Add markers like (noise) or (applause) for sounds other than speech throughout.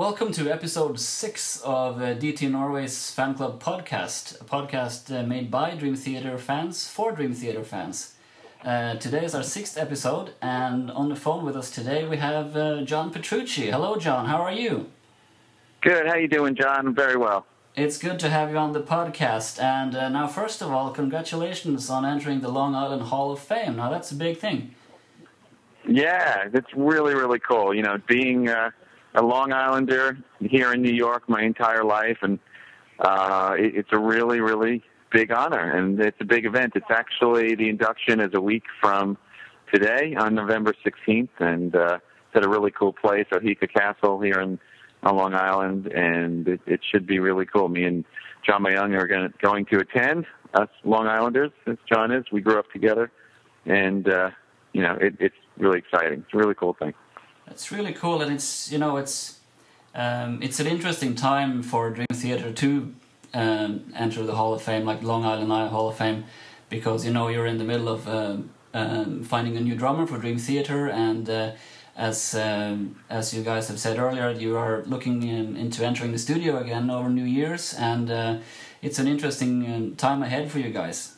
Welcome to episode six of uh, DT Norway's Fan Club podcast, a podcast uh, made by Dream Theater fans for Dream Theater fans. Uh, today is our sixth episode, and on the phone with us today we have uh, John Petrucci. Hello, John. How are you? Good. How are you doing, John? Very well. It's good to have you on the podcast. And uh, now, first of all, congratulations on entering the Long Island Hall of Fame. Now, that's a big thing. Yeah, it's really, really cool. You know, being uh, a Long Islander here in New York my entire life, and uh, it, it's a really, really big honor, and it's a big event. It's actually the induction is a week from today on November 16th, and uh, it's at a really cool place, Oheka Castle here in on Long Island, and it, it should be really cool. Me and John Myung are gonna, going to attend. Us Long Islanders, as John is, we grew up together, and uh, you know, it, it's really exciting. It's a really cool thing. It's really cool, and it's you know it's um, it's an interesting time for Dream Theater to um, enter the Hall of Fame, like Long Island Hall of Fame, because you know you're in the middle of uh, um, finding a new drummer for Dream Theater, and uh, as um, as you guys have said earlier, you are looking in, into entering the studio again over New Year's, and uh, it's an interesting uh, time ahead for you guys.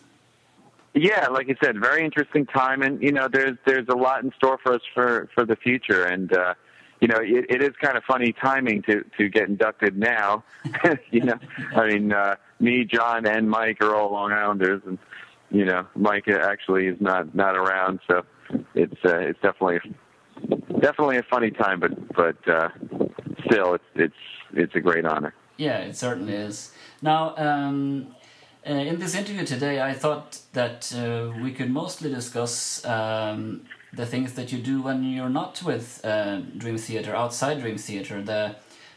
Yeah, like you said, very interesting time, and you know, there's there's a lot in store for us for for the future, and uh, you know, it, it is kind of funny timing to to get inducted now. (laughs) you know, I mean, uh, me, John, and Mike are all Long Islanders, and you know, Mike actually is not not around, so it's uh, it's definitely definitely a funny time, but but uh, still, it's it's it's a great honor. Yeah, it certainly is. Now. Um, uh, in this interview today, I thought that uh, we could mostly discuss um, the things that you do when you're not with uh, Dream Theater, outside Dream Theater. The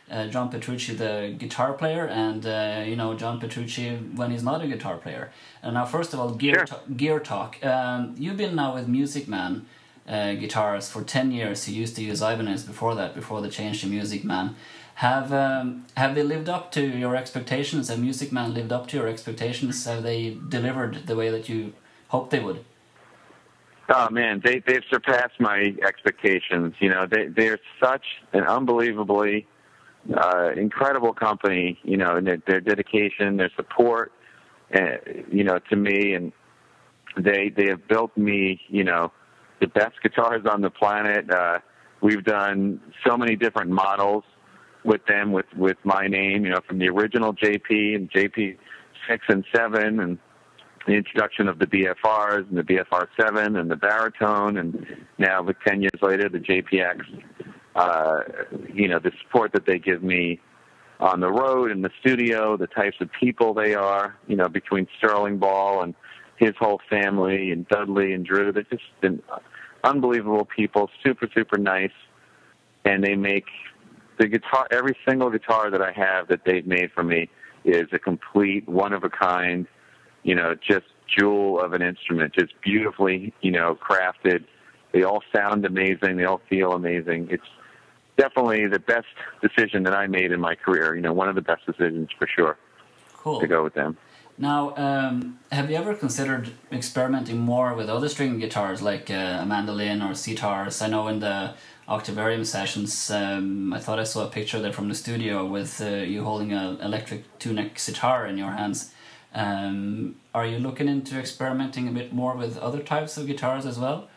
uh, John Petrucci, the guitar player, and uh, you know John Petrucci when he's not a guitar player. And now, first of all, gear sure. gear talk. Um, you've been now with Music Man uh, guitars for ten years. You used to use Ibanez before that, before the change to Music Man. Have um, have they lived up to your expectations? Have Music Man lived up to your expectations? Have they delivered the way that you hoped they would? Oh man, they they've surpassed my expectations. You know, they they're such an unbelievably uh, incredible company. You know, and their, their dedication, their support, uh, you know, to me, and they they have built me. You know, the best guitars on the planet. Uh, we've done so many different models with them with with my name, you know, from the original JP and JP six and seven, and the introduction of the BFRs and the BFR seven and the baritone, and now with ten years later the JPX. Uh, you know, the support that they give me on the road in the studio, the types of people they are, you know, between Sterling Ball and his whole family and Dudley and Drew, they're just been unbelievable people, super, super nice. And they make the guitar, every single guitar that I have that they've made for me is a complete one of a kind, you know, just jewel of an instrument, just beautifully, you know, crafted. They all sound amazing. They all feel amazing. It's definitely the best decision that I made in my career. You know, one of the best decisions for sure. Cool. To go with them. Now, um, have you ever considered experimenting more with other string guitars like uh, a mandolin or sitars? I know in the Octavarium sessions, um, I thought I saw a picture there from the studio with uh, you holding an electric two-neck sitar in your hands. Um, are you looking into experimenting a bit more with other types of guitars as well?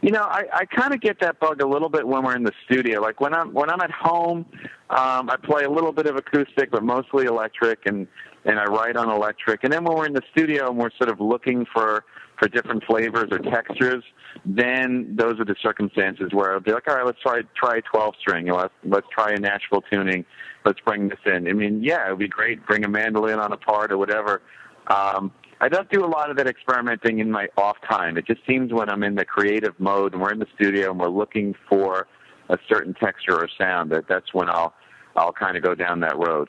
You know, I, I kind of get that bug a little bit when we're in the studio. Like when I'm when I'm at home, um, I play a little bit of acoustic, but mostly electric, and and I write on electric. And then when we're in the studio and we're sort of looking for for different flavors or textures, then those are the circumstances where I'll be like, all right, let's try try 12 string. Let's let's try a Nashville tuning. Let's bring this in. I mean, yeah, it would be great. Bring a mandolin on a part or whatever. Um, I don't do a lot of that experimenting in my off time. It just seems when I'm in the creative mode and we're in the studio and we're looking for a certain texture or sound that that's when I'll I'll kind of go down that road.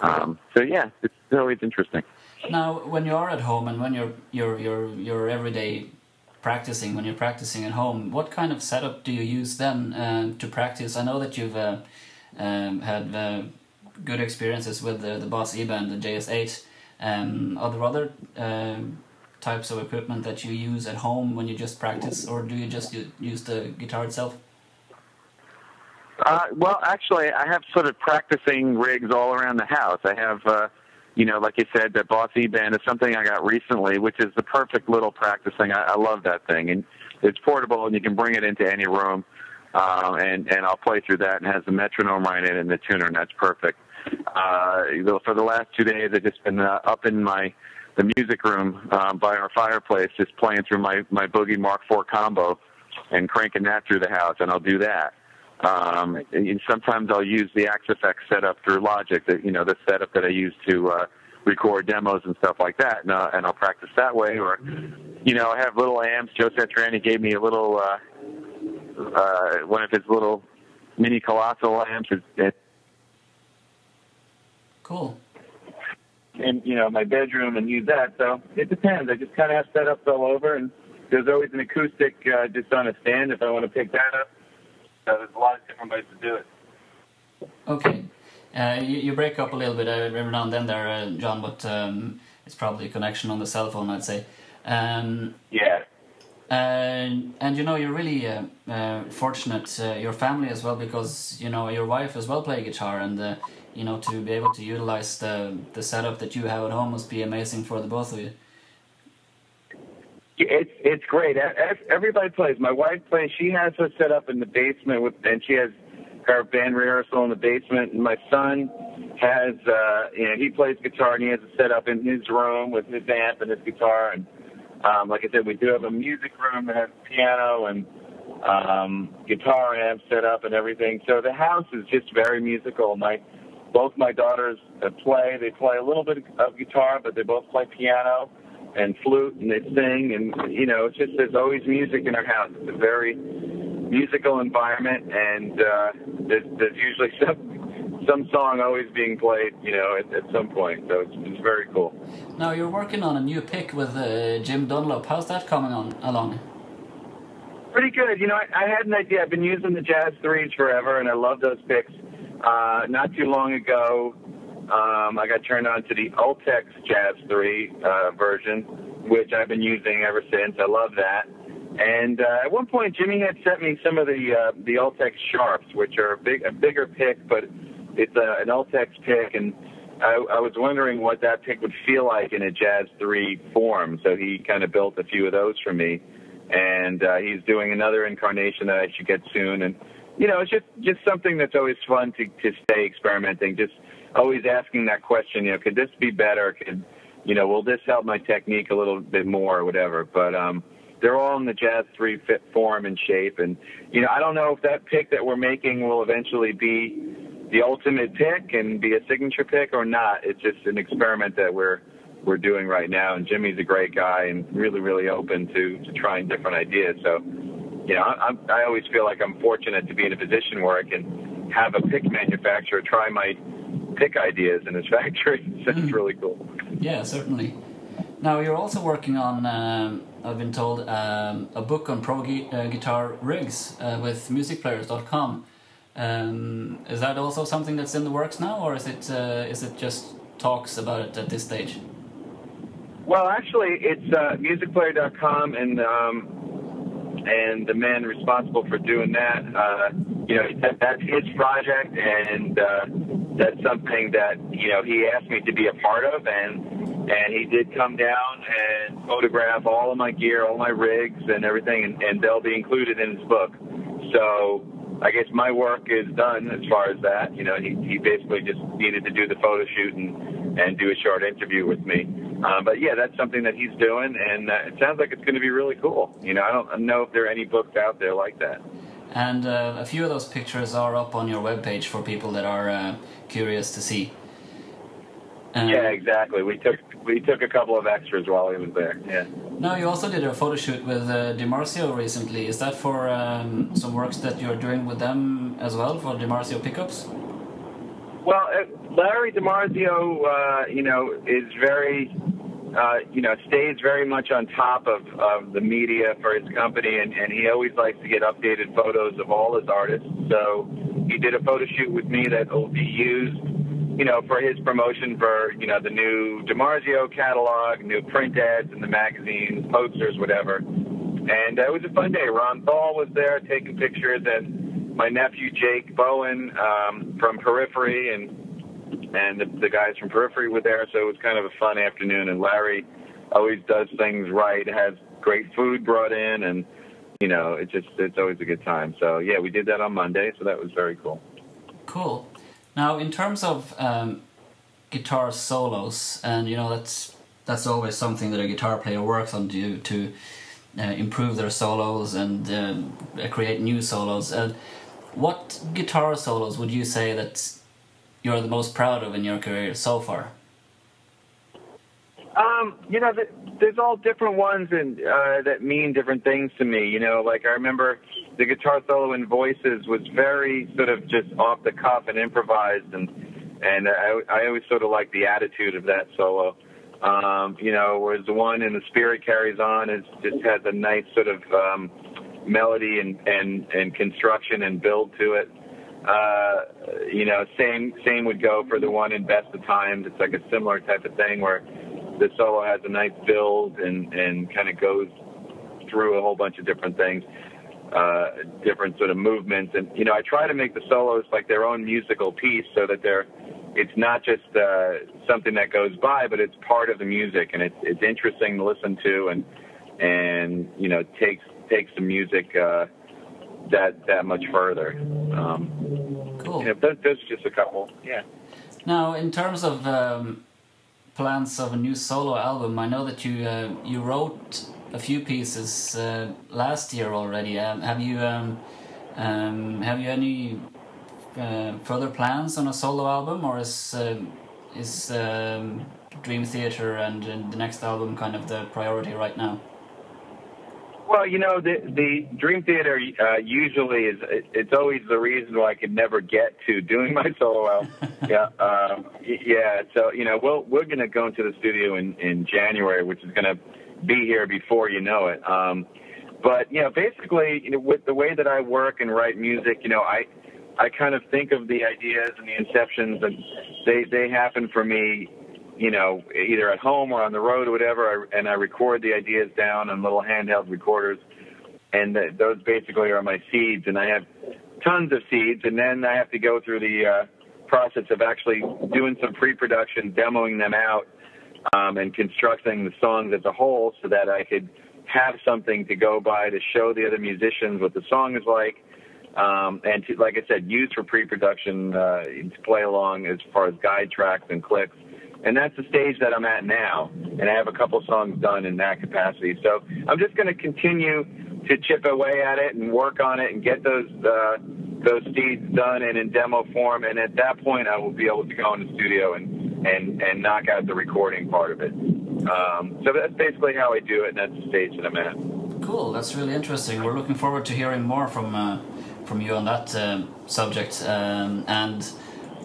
Um, so yeah, it's always interesting. Now, when you are at home and when you're you're you're you're everyday practicing, when you're practicing at home, what kind of setup do you use then uh, to practice? I know that you've uh, um, had uh, good experiences with the, the Boss E-Band, the JS8. Um, are there other uh, types of equipment that you use at home when you just practice, or do you just use the guitar itself? Uh, well, actually, I have sort of practicing rigs all around the house. I have, uh, you know, like you said, the Boss E band is something I got recently, which is the perfect little practicing. I, I love that thing, and it's portable, and you can bring it into any room. Um, and and I'll play through that, and has the metronome right in it and the tuner, and that's perfect. Uh, for the last two days, I've just been uh, up in my the music room um, by our fireplace, just playing through my my Boogie Mark IV combo and cranking that through the house, and I'll do that. Um, and sometimes I'll use the Axe-Fx setup through Logic, that you know the setup that I use to uh, record demos and stuff like that, and, uh, and I'll practice that way. Or, you know, I have little amps. Joe Satriani gave me a little uh, uh, one of his little mini colossal amps. It, cool. In you know my bedroom and use that. So it depends. I just kind of have setups all over, and there's always an acoustic uh, just on a stand if I want to pick that up. So there's a lot of different ways to do it. Okay. Uh, you, you, break up a little bit every now and then there, uh, John, but um, it's probably a connection on the cell phone, I'd say. Um, yeah. And and you know you're really uh, uh fortunate, uh, your family as well, because you know your wife as well play guitar, and uh, you know to be able to utilize the the setup that you have at home must be amazing for the both of you. It's it's great. Everybody plays. My wife plays. She has her set up in the basement with, and she has her band rehearsal in the basement. And my son has, uh, you know, he plays guitar and he has it set up in his room with his amp and his guitar. And um, like I said, we do have a music room that has piano and um, guitar amp set up and everything. So the house is just very musical. My both my daughters uh, play. They play a little bit of guitar, but they both play piano and flute and they sing and you know it's just there's always music in our house. It's a very musical environment and uh, there's, there's usually (laughs) some some song always being played you know at, at some point. So it's, it's very cool. Now you're working on a new pick with uh, Jim Dunlop. How's that coming on along? Pretty good. You know, I, I had an idea. I've been using the Jazz threes forever, and I love those picks. Uh, not too long ago, um, I got turned on to the Ultex Jazz 3 uh, version, which I've been using ever since. I love that. And uh, at one point, Jimmy had sent me some of the uh, the Ultex Sharps, which are a big a bigger pick, but it's a, an Ultex pick, and I, I was wondering what that pick would feel like in a Jazz 3 form. So he kind of built a few of those for me, and uh, he's doing another incarnation that I should get soon. And you know, it's just just something that's always fun to to stay experimenting. Just always asking that question, you know, could this be better? Could, you know, will this help my technique a little bit more or whatever? But, um, they're all in the Jazz 3 fit form and shape. And, you know, I don't know if that pick that we're making will eventually be the ultimate pick and be a signature pick or not. It's just an experiment that we're, we're doing right now. And Jimmy's a great guy and really, really open to, to trying different ideas. So, you know, I, I always feel like I'm fortunate to be in a position where I can have a pick manufacturer try my pick ideas in his (laughs) factory. so it's mm. really cool. Yeah, certainly. Now you're also working on, um, I've been told, um, a book on pro gu- uh, guitar rigs uh, with musicplayers.com. Um, is that also something that's in the works now, or is it uh, is it just talks about it at this stage? Well, actually, it's uh, musicplayer.com, and um, and the man responsible for doing that, uh, you know, that, that's his project, and uh, that's something that you know he asked me to be a part of, and and he did come down and photograph all of my gear, all my rigs, and everything, and, and they'll be included in his book. So I guess my work is done as far as that. You know, he he basically just needed to do the photo shoot and and do a short interview with me. Um, but yeah, that's something that he's doing, and uh, it sounds like it's going to be really cool. You know, I don't know if there are any books out there like that. And uh, a few of those pictures are up on your webpage for people that are uh, curious to see. Um, yeah, exactly. We took we took a couple of extras while he was there. Yeah. No, you also did a photo shoot with uh, recently. Is that for um, some works that you're doing with them as well for DiMarzio pickups? Well, uh, Larry DiMarzio, uh, you know, is very uh, you know, stays very much on top of, of the media for his company, and, and he always likes to get updated photos of all his artists. So he did a photo shoot with me that will be used, you know, for his promotion for, you know, the new DiMarzio catalog, new print ads in the magazines, posters, whatever. And uh, it was a fun day. Ron Thal was there taking pictures, and my nephew Jake Bowen um, from Periphery and and the, the guys from Periphery were there, so it was kind of a fun afternoon. And Larry always does things right, has great food brought in, and you know, it just it's always a good time. So yeah, we did that on Monday, so that was very cool. Cool. Now, in terms of um, guitar solos, and you know that's that's always something that a guitar player works on to to uh, improve their solos and um, create new solos. And what guitar solos would you say that you're the most proud of in your career so far? Um, you know, there's all different ones and uh, that mean different things to me. You know, like I remember the guitar solo in Voices was very sort of just off the cuff and improvised, and and I, I always sort of like the attitude of that solo. Um, you know, whereas the one in the Spirit Carries On is just has a nice sort of um, melody and and and construction and build to it. Uh, you know, same same would go for the one in Best of Times. It's like a similar type of thing where the solo has a nice build and and kind of goes through a whole bunch of different things, uh, different sort of movements. And you know, I try to make the solos like their own musical piece so that they're it's not just uh, something that goes by, but it's part of the music, and it's it's interesting to listen to, and and you know takes takes the music uh, that that much further. Um, cool. Know, those, those are just a couple. Yeah. Now, in terms of um, plans of a new solo album, I know that you uh, you wrote a few pieces uh, last year already. Um, have you um, um, have you any uh, further plans on a solo album, or is uh, is um, Dream Theater and, and, the next album kind of the priority right now? Well, you know, the the Dream Theater uh, usually is it's always the reason why I could never get to doing (laughs) my solo album. yeah, um, yeah. So you know, we'll, we're going to go into the studio in in January, which is going to be here before you know it. Um, but you know, basically, you know, with the way that I work and write music, you know, I I kind of think of the ideas and the inceptions, and they they happen for me, you know, either at home or on the road or whatever. and I record the ideas down on little handheld recorders, and those basically are my seeds. And I have tons of seeds, and then I have to go through the uh, process of actually doing some pre-production, demoing them out, um, and constructing the songs as a whole, so that I could have something to go by to show the other musicians what the song is like um, and to, like I said, use for pre-production uh, to play along as far as guide tracks and clicks. And that's the stage that I'm at now, and I have a couple songs done in that capacity. So I'm just going to continue to chip away at it and work on it and get those uh, those seeds done and in demo form. And at that point, I will be able to go in the studio and and and knock out the recording part of it. Um, so that's basically how I do it, and that's the stage that I'm at. Cool. That's really interesting. We're looking forward to hearing more from. Uh from you on that um, subject, um, and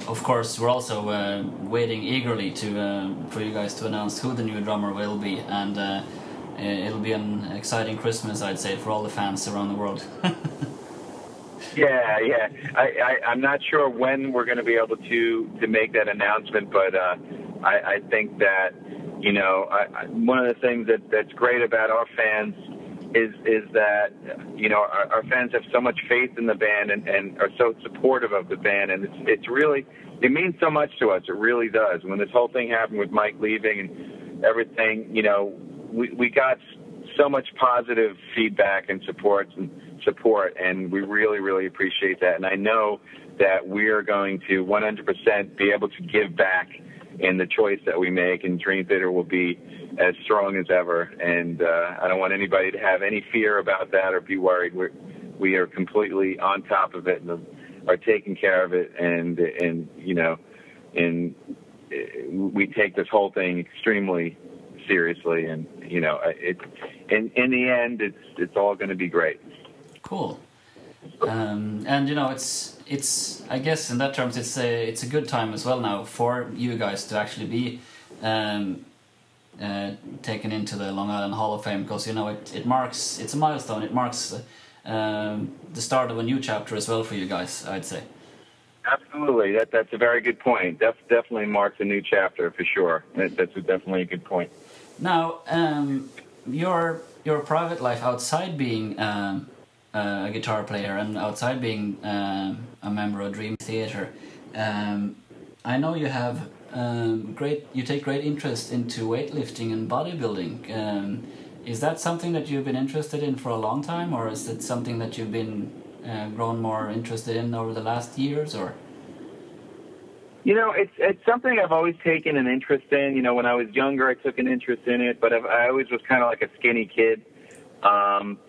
of course we're also uh, waiting eagerly to uh, for you guys to announce who the new drummer will be, and uh, it'll be an exciting Christmas, I'd say, for all the fans around the world. (laughs) yeah, yeah. I, I, am not sure when we're going to be able to to make that announcement, but uh, I, I think that you know I, I, one of the things that that's great about our fans is is that you know our, our fans have so much faith in the band and, and are so supportive of the band, and it's it's really it means so much to us. It really does. When this whole thing happened with Mike leaving and everything, you know, we we got so much positive feedback and support and support, and we really really appreciate that. And I know that we are going to 100% be able to give back in the choice that we make, and Dream Theater will be as strong as ever. And uh, I don't want anybody to have any fear about that or be worried. We're, we are completely on top of it and are taking care of it. And and you know, and uh, we take this whole thing extremely seriously. And you know, it in in the end, it's it's all going to be great. Cool. Um, and you know, it's it's I guess in that terms, it's a it's a good time as well now for you guys to actually be um, uh, taken into the Long Island Hall of Fame because you know it, it marks it's a milestone. It marks uh, um, the start of a new chapter as well for you guys. I'd say. Absolutely, that that's a very good point. That definitely marks a new chapter for sure. That, that's a, definitely a good point. Now, um, your your private life outside being um, uh, a guitar player and outside being uh, a member of Dream Theater, um, I know you have um, great. You take great interest into weightlifting and bodybuilding. Um, is that something that you've been interested in for a long time, or is it something that you've been uh, grown more interested in over the last years, or? You know, it's it's something I've always taken an interest in. You know, when I was younger, I took an interest in it, but I've, I always was kind of like a skinny kid. Um,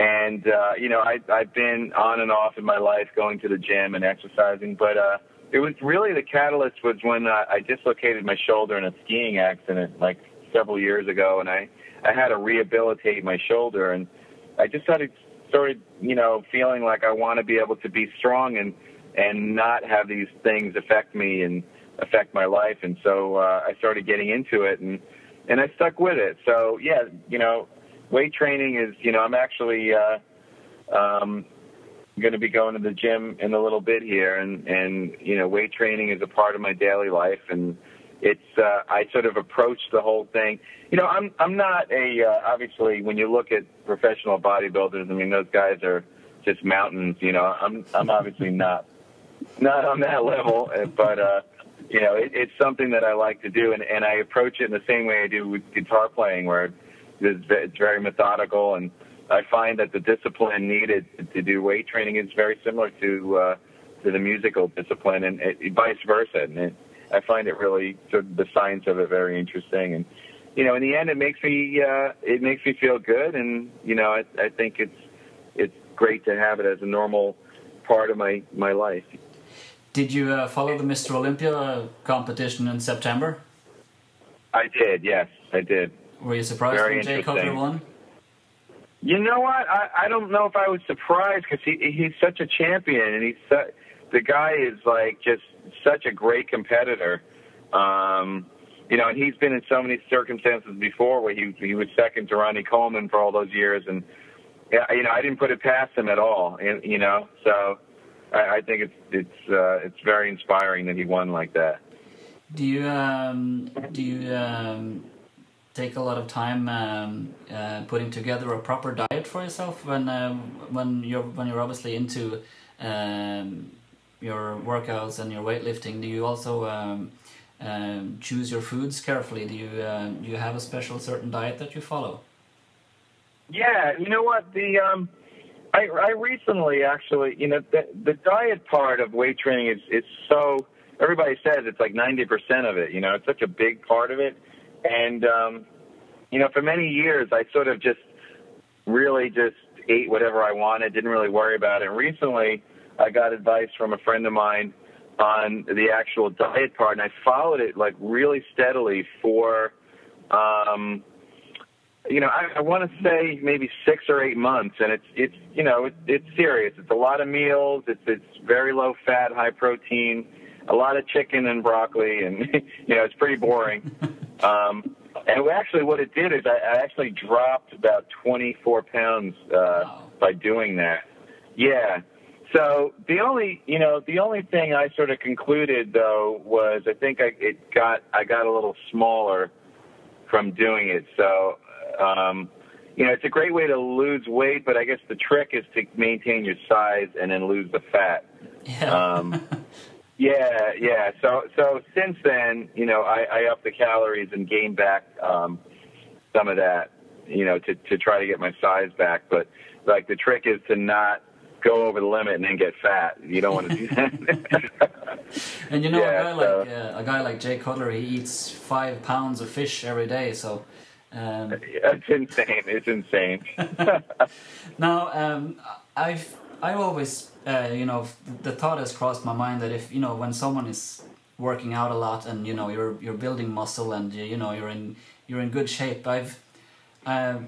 and uh, you know, I, I've been on and off in my life going to the gym and exercising, but uh, it was really the catalyst was when uh, I dislocated my shoulder in a skiing accident like several years ago, and I I had to rehabilitate my shoulder, and I just started started you know feeling like I want to be able to be strong and and not have these things affect me and affect my life, and so uh, I started getting into it, and and I stuck with it. So yeah, you know, weight training is, you know, I'm actually uh, um, going to be going to the gym in a little bit here, and and you know, weight training is a part of my daily life, and it's uh, I sort of approach the whole thing. You know, I'm I'm not a uh, obviously when you look at professional bodybuilders, I mean those guys are just mountains. You know, I'm I'm obviously (laughs) not not on that level, but uh, you know, it, it's something that I like to do, and and I approach it in the same way I do with guitar playing, where it's, very methodical, and I find that the discipline needed to do weight training is very similar to uh, to the musical discipline, and it, vice versa. And it, I find it really sort of the science of it very interesting, and you know, in the end, it makes me uh, it makes me feel good, and you know, I, I think it's it's great to have it as a normal part of my my life. Did you uh, follow the Mr. Olympia competition in September? I did. Yes, I did. Were you surprised Very when Jay Cutler won? You know what? I, I don't know if I was surprised because he he's such a champion and he's su- the guy is like just such a great competitor. Um, you know, and he's been in so many circumstances before where he he was second to Ronnie Coleman for all those years, and yeah, you know, I didn't put it past him at all. And, you know, so I, I think it's it's uh, it's very inspiring that he won like that. Do you um, do you um, take a lot of time um, uh, putting together a proper diet for yourself when um, when you're when you're obviously into um, your workouts and your weightlifting. Do you also um, um, choose your foods carefully? Do you uh, do you have a special certain diet that you follow? Yeah, you know what the I I recently actually you know the the diet part of weight training is is so everybody says it's like ninety percent of it. You know, it's such a big part of it and, um, you know, for many years, I sort of just really just ate whatever I wanted, didn't really worry about it. And recently, I got advice from a friend of mine on the actual diet part, and I followed it like really steadily for, um, you know, I, I want to say maybe six or eight months, and it's it's you know it, it's serious. It's a lot of meals. It's it's very low fat, high protein, a lot of chicken and broccoli, and (laughs) you know it's pretty boring. (laughs) Um, and actually, what it did is I, I actually dropped about 24 pounds uh, wow. by doing that. Yeah. So the only, you know, the only thing I sort of concluded though was I think I it got I got a little smaller from doing it. So, um, you know, it's a great way to lose weight, but I guess the trick is to maintain your size and then lose the fat. Yeah. Um, (laughs) Yeah, yeah. So so since then, you know, I, I upped the calories and gained back um, some of that, you know, to to try to get my size back. But like the trick is to not go over the limit and then get fat. You don't want to do that. (laughs) and you know, yeah, a guy so, like uh, a guy like Jay Cutler, he eats five pounds of fish every day. So um, (laughs) it's insane. It's insane. (laughs) now, um, I've I always, uh, you know, the thought has crossed my mind that if you know when someone is working out a lot and you know you're you're building muscle and you know you're in you're in good shape, I've uh,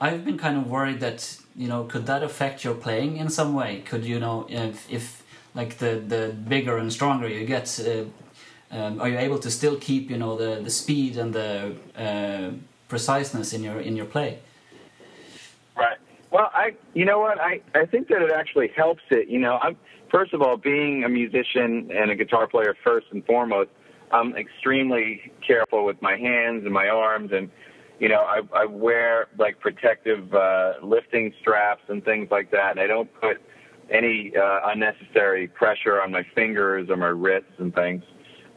I've been kind of worried that you know could that affect your playing in some way? Could you know if if like the the bigger and stronger you get, uh, um, are you able to still keep you know the the speed and the uh, preciseness in your in your play? Well, I, you know what, I, I think that it actually helps it. You know, I'm first of all being a musician and a guitar player first and foremost. I'm extremely careful with my hands and my arms, and you know, I, I wear like protective uh, lifting straps and things like that, and I don't put any uh, unnecessary pressure on my fingers or my wrists and things.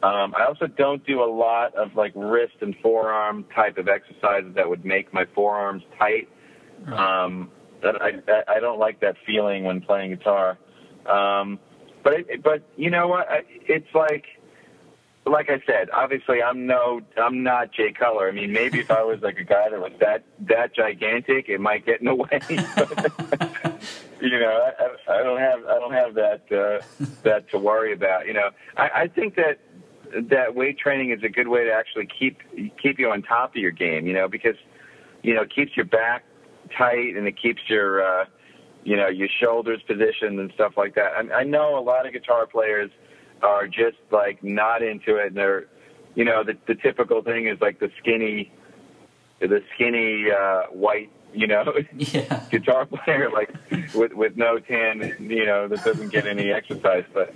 Um, I also don't do a lot of like wrist and forearm type of exercises that would make my forearms tight. Um, that I that, I don't like that feeling when playing guitar. Um, but it, but you know what? It's like like I said. Obviously, I'm no I'm not Jay Cutler. I mean, maybe if I was like a guy that was that that gigantic, it might get in the way. (laughs) you know, I, I don't have I don't have that uh, that to worry about. You know, I, I think that that weight training is a good way to actually keep keep you on top of your game. You know, because you know it keeps your back tight and it keeps your uh, you know your shoulders positioned and stuff like that. I, I know a lot of guitar players are just like not into it, and they're you know the the typical thing is like the skinny the skinny uh, white you know (laughs) Yeah. (laughs) guitar player like with with no tan you know that doesn't get any exercise but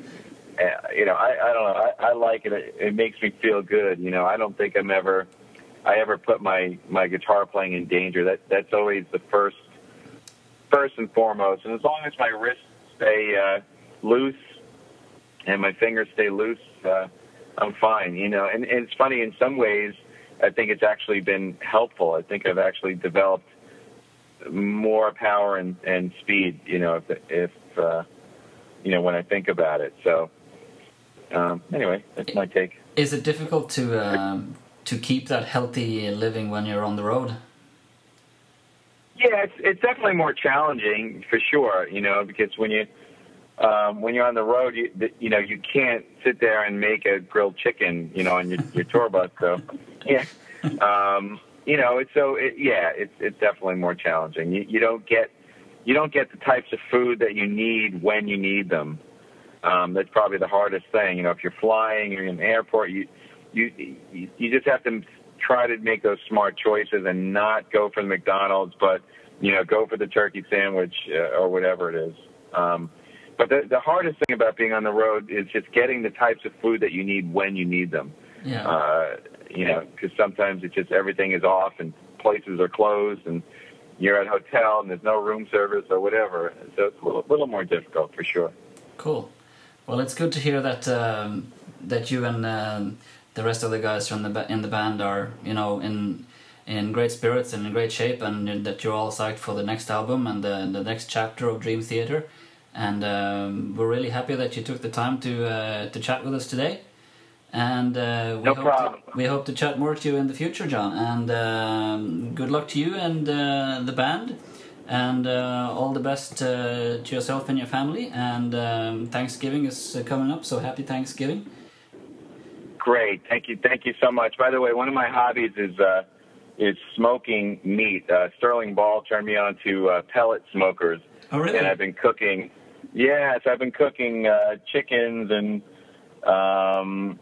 uh, you know I I don't know I, I like it. it it makes me feel good you know I don't think I'm ever I ever put my my guitar playing in danger that that's always the first first and foremost and as long as my wrists stay uh, loose and my fingers stay loose uh, I'm fine you know and, and it's funny in some ways I think it's actually been helpful I think I've actually developed more power and, and speed, you know, if, if uh, you know, when I think about it. So, um, anyway, that's my take. Is it difficult to um, to keep that healthy living when you're on the road? Yeah, it's it's definitely more challenging for sure, you know, because when you um, when you're on the road, you you know you can't sit there and make a grilled chicken, you know, on your your tour bus. So, (laughs) yeah, um, you know, it's so it, yeah, it's it's definitely more challenging. You you don't get you don't get the types of food that you need when you need them. Um, that's probably the hardest thing. You know, if you're flying, you're in an airport, you you you just have to try to make those smart choices and not go for the McDonald's, but you know, go for the turkey sandwich uh, or whatever it is. Um, but the the hardest thing about being on the road is just getting the types of food that you need when you need them. Yeah. Uh, you know, because sometimes it's just everything is off and places are closed and you're at a hotel and there's no room service or whatever. So it's a little, little more difficult for sure. Cool. Well, it's good to hear that um, that you and um, the rest of the guys from the in the band are, you know, in in great spirits and in great shape, and that you're all psyched for the next album and the the next chapter of Dream Theater. And um, we're really happy that you took the time to uh, to chat with us today. And uh, we No hope. To, we hope to chat more to you in the future, John. And um, good luck to you and uh, the band. And uh, all the best uh, to yourself and your family. And um, Thanksgiving is uh, coming up, so happy Thanksgiving. Great, thank you, thank you so much. By the way, one of my hobbies is uh, is smoking meat. Uh, Sterling Ball turned me on to uh, pellet smokers, Oh, really? and I've been cooking. Yes, I've been cooking uh, chickens and um,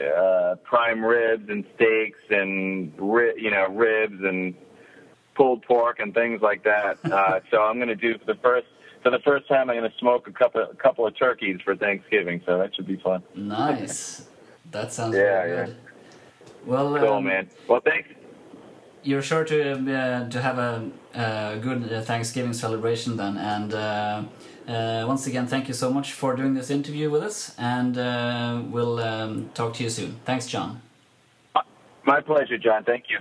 uh, prime ribs and steaks and ri- you know ribs and pulled pork and things like that. (laughs) Uh, so I'm going to do for the first for the first time. I'm going to smoke a couple a couple of turkeys for Thanksgiving. So that should be fun. Nice. That sounds Yeah, good. Well, Cool, um, man. Well, thanks. you're sure to uh, to have a, a good uh, Thanksgiving celebration then. And uh, uh, once again, thank you so much for doing this interview with us. And uh, we'll um, talk to you soon. Thanks, John. My pleasure, John. Thank you.